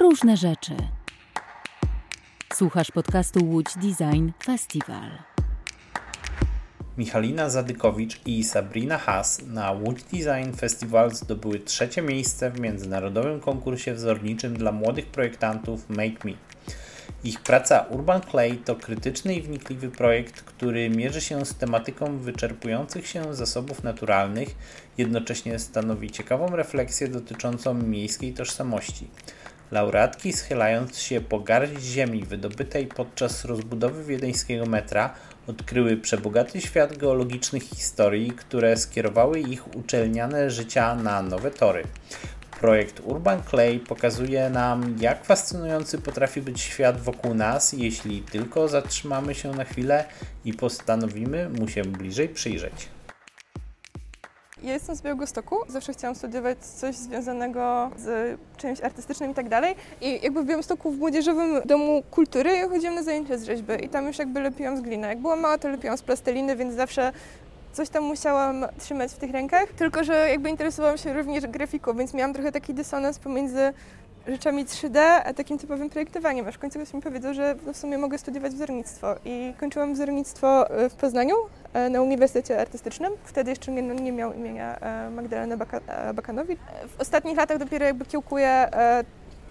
różne rzeczy. Słuchasz podcastu Łódź Design Festival. Michalina Zadykowicz i Sabrina Haas na Łódź Design Festival zdobyły trzecie miejsce w międzynarodowym konkursie wzorniczym dla młodych projektantów Make Me. Ich praca Urban Clay to krytyczny i wnikliwy projekt, który mierzy się z tematyką wyczerpujących się zasobów naturalnych, jednocześnie stanowi ciekawą refleksję dotyczącą miejskiej tożsamości. Laureatki, schylając się po garść ziemi wydobytej podczas rozbudowy wiedeńskiego metra, odkryły przebogaty świat geologicznych historii, które skierowały ich uczelniane życia na nowe tory. Projekt Urban Clay pokazuje nam, jak fascynujący potrafi być świat wokół nas, jeśli tylko zatrzymamy się na chwilę i postanowimy mu się bliżej przyjrzeć. Ja jestem z Białegostoku, zawsze chciałam studiować coś związanego z czymś artystycznym i tak dalej. I jakby w Białymstoku w Młodzieżowym Domu Kultury ja chodziłam na zajęcia z rzeźby i tam już jakby lepiłam z gliny. Jak byłam mała, to lepiłam z plasteliny, więc zawsze coś tam musiałam trzymać w tych rękach. Tylko, że jakby interesowałam się również grafiką, więc miałam trochę taki dysonans pomiędzy rzeczami 3D, a takim typowym projektowaniem. Aż w końcu ktoś mi powiedział, że w sumie mogę studiować wzornictwo. I kończyłam wzornictwo e, w Poznaniu e, na Uniwersytecie Artystycznym. Wtedy jeszcze nie, nie miał imienia e, Magdalena Baka, Bakanowicz. W ostatnich latach dopiero jakby kiełkuję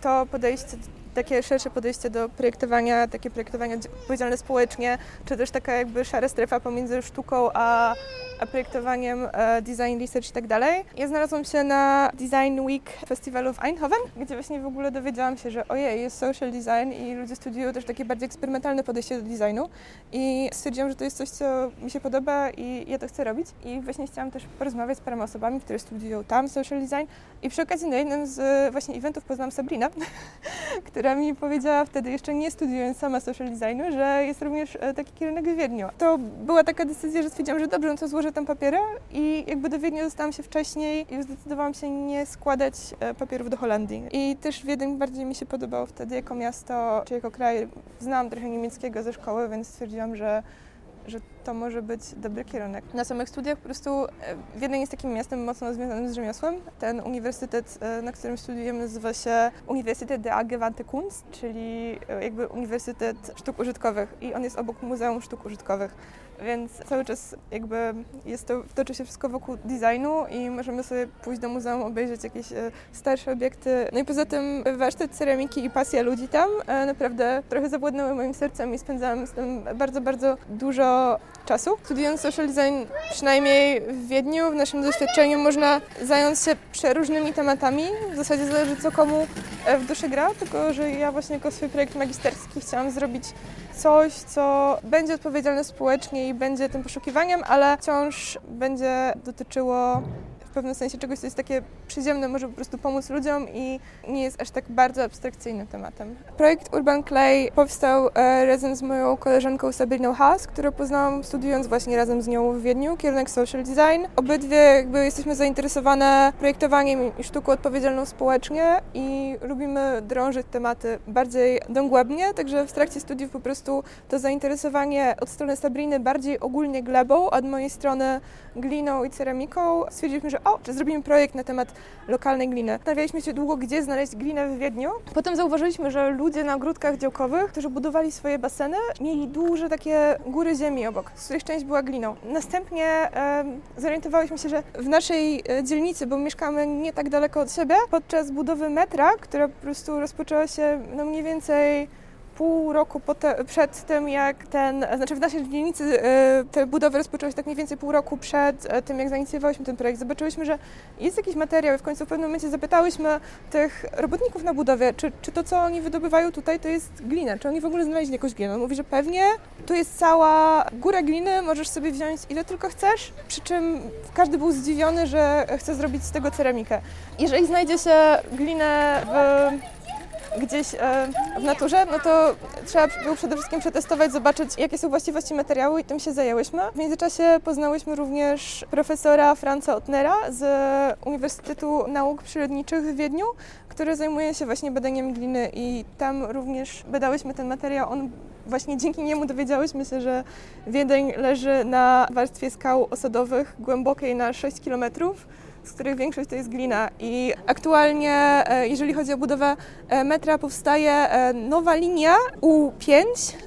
to podejście takie szersze podejście do projektowania, takie projektowanie odpowiedzialne społecznie, czy też taka jakby szara strefa pomiędzy sztuką a, a projektowaniem, e, design research i tak dalej. Ja znalazłam się na Design Week Festiwalu w Eindhoven, gdzie właśnie w ogóle dowiedziałam się, że ojej, jest social design i ludzie studiują też takie bardziej eksperymentalne podejście do designu. I stwierdziłam, że to jest coś, co mi się podoba i ja to chcę robić. I właśnie chciałam też porozmawiać z paroma osobami, które studiują tam social design. I przy okazji na jednym z właśnie eventów poznałam Sabrina, która mi powiedziała wtedy, jeszcze nie studiując sama social designu, że jest również e, taki kierunek w Wiedniu. To była taka decyzja, że stwierdziłam, że dobrze, no to złożę tam papiery i jakby do Wiednia dostałam się wcześniej i zdecydowałam się nie składać e, papierów do Holandii. I też Wiedeń bardziej mi się podobało wtedy jako miasto, czy jako kraj. Znałam trochę niemieckiego ze szkoły, więc stwierdziłam, że że to może być dobry kierunek. Na samych studiach po prostu e, Wiedeń jest takim miastem mocno związanym z rzemiosłem. Ten uniwersytet, e, na którym studiujemy, nazywa się Uniwersytet de Angewandte Kunst, czyli e, jakby Uniwersytet Sztuk Użytkowych i on jest obok Muzeum Sztuk Użytkowych więc cały czas jakby jest to, toczy się wszystko wokół designu i możemy sobie pójść do muzeum, obejrzeć jakieś starsze obiekty. No i poza tym warsztat ceramiki i pasja ludzi tam naprawdę trochę zawładnęły moim sercem i spędzałam z tym bardzo, bardzo dużo czasu. Studiując social design, przynajmniej w Wiedniu, w naszym doświadczeniu można zająć się przeróżnymi tematami. W zasadzie zależy co komu e, w duszy gra, tylko że ja właśnie jako swój projekt magisterski chciałam zrobić coś, co będzie odpowiedzialne społecznie i będzie tym poszukiwaniem, ale wciąż będzie dotyczyło pewnym sensie czegoś, co jest takie przyziemne, może po prostu pomóc ludziom i nie jest aż tak bardzo abstrakcyjnym tematem. Projekt Urban Clay powstał e, razem z moją koleżanką Sabriną Haas, którą poznałam studiując właśnie razem z nią w Wiedniu, kierunek social design. Obydwie jakby jesteśmy zainteresowane projektowaniem i sztuką odpowiedzialną społecznie i lubimy drążyć tematy bardziej dogłębnie, także w trakcie studiów po prostu to zainteresowanie od strony Sabriny bardziej ogólnie glebą, od mojej strony gliną i ceramiką. Stwierdziliśmy, że o, czy zrobimy projekt na temat lokalnej gliny. Zastanawialiśmy się długo, gdzie znaleźć glinę w Wiedniu. Potem zauważyliśmy, że ludzie na ogródkach działkowych, którzy budowali swoje baseny, mieli duże takie góry ziemi obok, z których część była gliną. Następnie e, zorientowałyśmy się, że w naszej e, dzielnicy, bo mieszkamy nie tak daleko od siebie, podczas budowy metra, która po prostu rozpoczęła się no mniej więcej pół roku te, przed tym, jak ten, znaczy w naszej dzielnicy e, te budowy rozpoczęły się tak mniej więcej pół roku przed e, tym, jak zainicjowałyśmy ten projekt. Zobaczyłyśmy, że jest jakiś materiał i w końcu w pewnym momencie zapytałyśmy tych robotników na budowie, czy, czy to, co oni wydobywają tutaj, to jest glina, czy oni w ogóle znaleźli jakąś glinę. On mówi, że pewnie, tu jest cała góra gliny, możesz sobie wziąć ile tylko chcesz, przy czym każdy był zdziwiony, że chce zrobić z tego ceramikę. Jeżeli znajdzie się glinę w gdzieś e, w naturze, no to trzeba było przede wszystkim przetestować, zobaczyć jakie są właściwości materiału i tym się zajęłyśmy. W międzyczasie poznałyśmy również profesora Franza Otnera z Uniwersytetu Nauk Przyrodniczych w Wiedniu, który zajmuje się właśnie badaniem gliny i tam również badałyśmy ten materiał. On właśnie dzięki niemu dowiedziałyśmy się, że Wiedeń leży na warstwie skał osadowych głębokiej na 6 kilometrów z których większość to jest glina. I aktualnie, e, jeżeli chodzi o budowę e, metra, powstaje e, nowa linia U5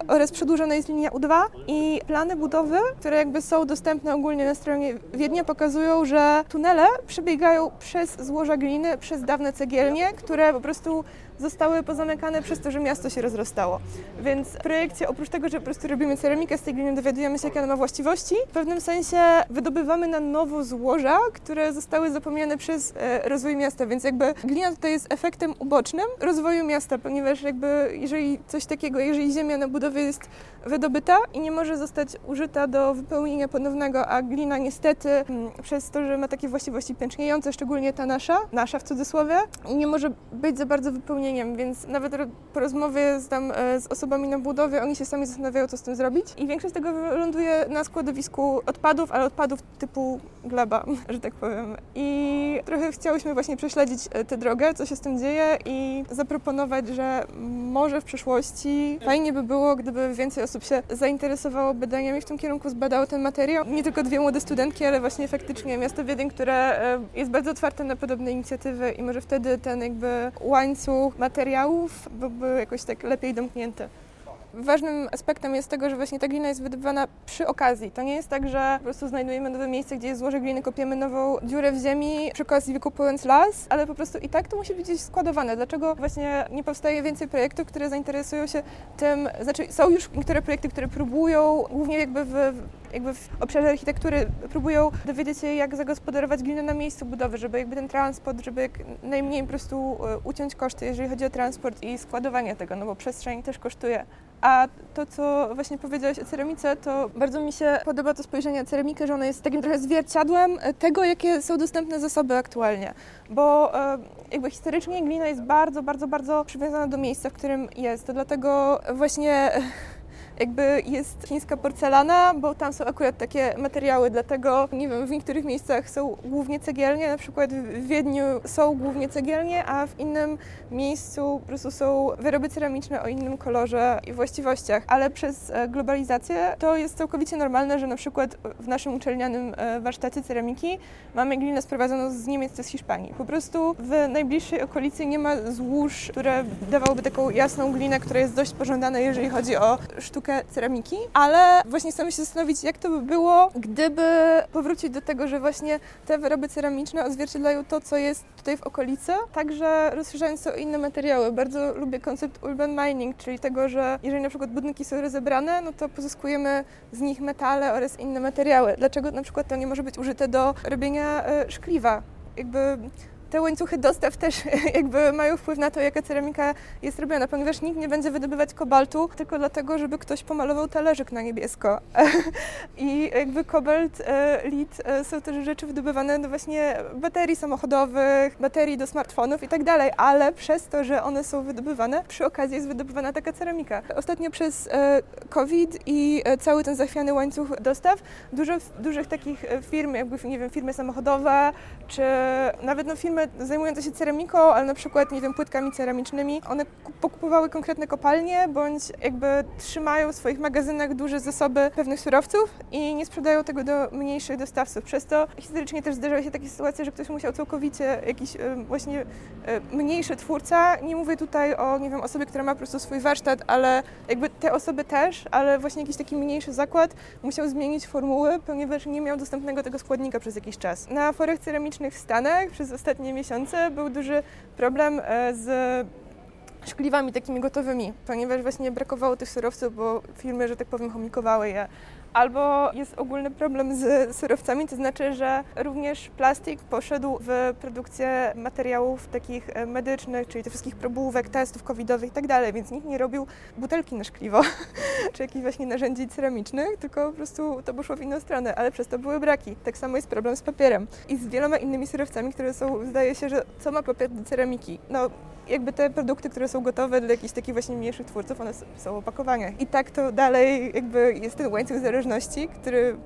oraz przedłużona jest linia U2 i plany budowy, które jakby są dostępne ogólnie na stronie Wiednia pokazują, że tunele przebiegają przez złoża gliny, przez dawne cegielnie, które po prostu zostały pozamykane przez to, że miasto się rozrastało. Więc w projekcie, oprócz tego, że po prostu robimy ceramikę z tej gliny, dowiadujemy się, jakie ona ma właściwości, w pewnym sensie wydobywamy na nowo złoża, które zostały zapomniane przez e, rozwój miasta, więc jakby glina tutaj jest efektem ubocznym rozwoju miasta, ponieważ jakby jeżeli coś takiego, jeżeli ziemia na budowie jest wydobyta i nie może zostać użyta do wypełnienia ponownego, a glina niestety mm, przez to, że ma takie właściwości pęczniejące, szczególnie ta nasza, nasza w cudzysłowie, nie może być za bardzo wypełnieniem, więc nawet po rozmowie z, tam, e, z osobami na budowie, oni się sami zastanawiają, co z tym zrobić i większość tego ląduje na składowisku odpadów, ale odpadów typu gleba, że tak powiem. I trochę chciałyśmy właśnie prześledzić e, tę drogę, co się z tym dzieje i zaproponować, że może w przyszłości fajnie by było, gdyby więcej osób się zainteresowało badaniami w tym kierunku, zbadało ten materiał. Nie tylko dwie młode studentki, ale właśnie faktycznie miasto Wiedeń, które e, jest bardzo otwarte na podobne inicjatywy i może wtedy ten jakby łańcuch materiałów byłby jakoś tak lepiej domknięty. Ważnym aspektem jest tego, że właśnie ta glina jest wydobywana przy okazji. To nie jest tak, że po prostu znajdujemy nowe miejsce, gdzie jest złoże gliny, kopiemy nową dziurę w ziemi, przy okazji wykupując las, ale po prostu i tak to musi być gdzieś składowane. Dlaczego właśnie nie powstaje więcej projektów, które zainteresują się tym, znaczy są już niektóre projekty, które próbują, głównie jakby w, jakby w obszarze architektury, próbują dowiedzieć się, jak zagospodarować glinę na miejscu budowy, żeby jakby ten transport, żeby jak najmniej po prostu e, uciąć koszty, jeżeli chodzi o transport i składowanie tego, no bo przestrzeń też kosztuje. A to, co właśnie powiedziałeś o ceramice, to bardzo mi się podoba to spojrzenie na ceramikę, że ona jest takim trochę zwierciadłem tego, jakie są dostępne zasoby aktualnie. Bo e, jakby historycznie glina jest bardzo, bardzo, bardzo przywiązana do miejsca, w którym jest. To dlatego właśnie jakby jest chińska porcelana, bo tam są akurat takie materiały, dlatego nie wiem, w niektórych miejscach są głównie cegielnie, na przykład w Wiedniu są głównie cegielnie, a w innym miejscu po prostu są wyroby ceramiczne o innym kolorze i właściwościach, ale przez e, globalizację to jest całkowicie normalne, że na przykład w naszym uczelnianym e, warsztacie ceramiki mamy glinę sprowadzoną z Niemiec czy z Hiszpanii. Po prostu w najbliższej okolicy nie ma złóż, które dawałyby taką jasną glinę, która jest dość pożądana, jeżeli chodzi o sztukę ceramiki, ale właśnie chcemy się zastanowić, jak to by było, gdyby powrócić do tego, że właśnie te wyroby ceramiczne odzwierciedlają to, co jest tutaj w okolicy, także rozszerzając to o inne materiały. Bardzo lubię koncept urban mining, czyli tego, że jeżeli na przykład budynki są rozebrane, no to pozyskujemy z nich metale oraz inne materiały. Dlaczego na przykład to nie może być użyte do robienia e, szkliwa? Jakby te łańcuchy dostaw też jakby mają wpływ na to, jaka ceramika jest robiona, ponieważ nikt nie będzie wydobywać kobaltu tylko dlatego, żeby ktoś pomalował talerzyk na niebiesko. I jakby kobalt, e, lit e, są też rzeczy wydobywane do właśnie baterii samochodowych, baterii do smartfonów i tak dalej, ale przez to, że one są wydobywane, przy okazji jest wydobywana taka ceramika. Ostatnio przez e, COVID i cały ten zachwiany łańcuch dostaw, dużo dużych takich firm, jakby nie wiem, firmy samochodowe, czy nawet no, firmy zajmujące się ceramiką, ale na przykład, nie wiem, płytkami ceramicznymi, one pokupowały konkretne kopalnie, bądź jakby trzymają w swoich magazynach duże zasoby pewnych surowców i nie sprzedają tego do mniejszych dostawców. Przez to historycznie też zdarzały się takie sytuacje, że ktoś musiał całkowicie jakiś właśnie mniejszy twórca, nie mówię tutaj o, nie wiem, osobie, która ma po prostu swój warsztat, ale jakby te osoby też, ale właśnie jakiś taki mniejszy zakład musiał zmienić formuły, ponieważ nie miał dostępnego tego składnika przez jakiś czas. Na forach ceramicznych w Stanach przez ostatnie miesiące był duży problem e, z szkliwami takimi gotowymi, ponieważ właśnie brakowało tych surowców, bo firmy, że tak powiem, chomikowały je. Albo jest ogólny problem z surowcami, to znaczy, że również plastik poszedł w produkcję materiałów takich e, medycznych, czyli tych wszystkich probówek, testów covidowych i tak dalej, więc nikt nie robił butelki na szkliwo, czy jakichś właśnie narzędzi ceramicznych, tylko po prostu to poszło w inną stronę, ale przez to były braki. Tak samo jest problem z papierem i z wieloma innymi surowcami, które są, zdaje się, że co ma papier do ceramiki? No, jakby te produkty, które są gotowe dla jakichś takich właśnie mniejszych twórców, one są w opakowaniach. I tak to dalej jakby jest ten łańcuch zależności, który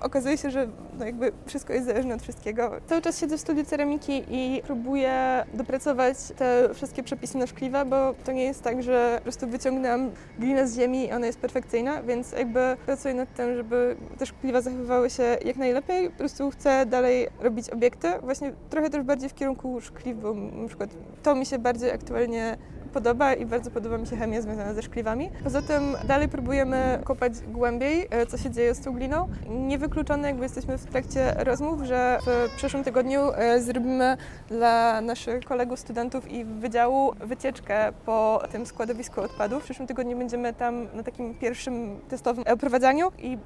okazuje się, że no jakby wszystko jest zależne od wszystkiego. Cały czas siedzę w studiu ceramiki i próbuję dopracować te wszystkie przepisy na szkliwa, bo to nie jest tak, że po prostu wyciągnęłam glinę z ziemi i ona jest perfekcyjna, więc jakby pracuję nad tym, żeby te szkliwa zachowywały się jak najlepiej. Po prostu chcę dalej robić obiekty, właśnie trochę też bardziej w kierunku szkliw, bo na przykład to mi się bardziej aktualnie podoba i bardzo podoba mi się chemia związana ze szkliwami. Poza tym dalej próbujemy kopać głębiej, e, co się dzieje z tą gliną. Niewykluczone, jakby jesteśmy w trakcie rozmów, że w przyszłym tygodniu e, zrobimy dla naszych kolegów, studentów i wydziału wycieczkę po tym składowisku odpadów. W przyszłym tygodniu będziemy tam na takim pierwszym testowym oprowadzaniu i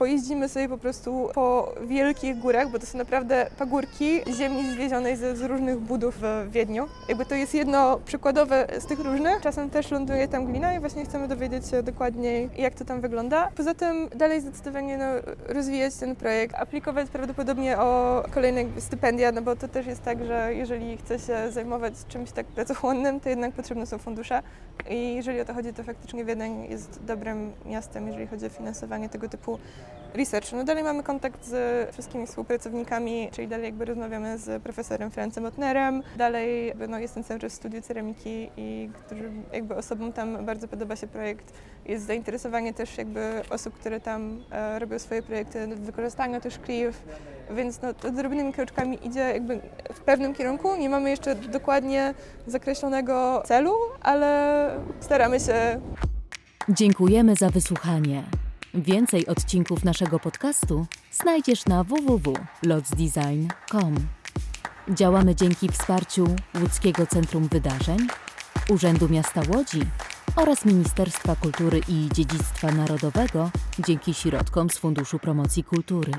pojeździmy sobie po prostu po wielkich górach, bo to są naprawdę pagórki ziemi zwiezionej z, różnych budów w Wiedniu. Jakby to jest jedno przykładowe z tych różnych. Czasem też ląduje tam glina i właśnie chcemy dowiedzieć się dokładniej, jak to tam wygląda. Poza tym dalej zdecydowanie no, rozwijać ten projekt, aplikować prawdopodobnie o kolejne stypendia, no bo to też jest tak, że jeżeli chce się zajmować czymś tak pracochłonnym, to jednak potrzebne są fundusze i jeżeli o to chodzi, to faktycznie Wiedeń jest dobrym miastem, jeżeli chodzi o finansowanie tego typu research. No dalej mamy kontakt z wszystkimi współpracownikami, czyli dalej jakby rozmawiamy z profesorem Francem Otnerem, dalej no, jestem cały czas w studiu ceramiki i którzy jakby osobom tam bardzo podoba się projekt. Jest zainteresowanie też jakby osób, które tam e, robią swoje projekty w wykorzystaniu też szkliw, więc no, to drobnymi kroczkami idzie jakby w pewnym kierunku. Nie mamy jeszcze dokładnie zakreślonego celu, ale staramy się. Dziękujemy za wysłuchanie. Więcej odcinków naszego podcastu znajdziesz na www.lotsdesign.com. Działamy dzięki wsparciu Łódzkiego Centrum Wydarzeń, Urzędu Miasta Łodzi oraz Ministerstwa Kultury i Dziedzictwa Narodowego dzięki środkom z Funduszu Promocji Kultury.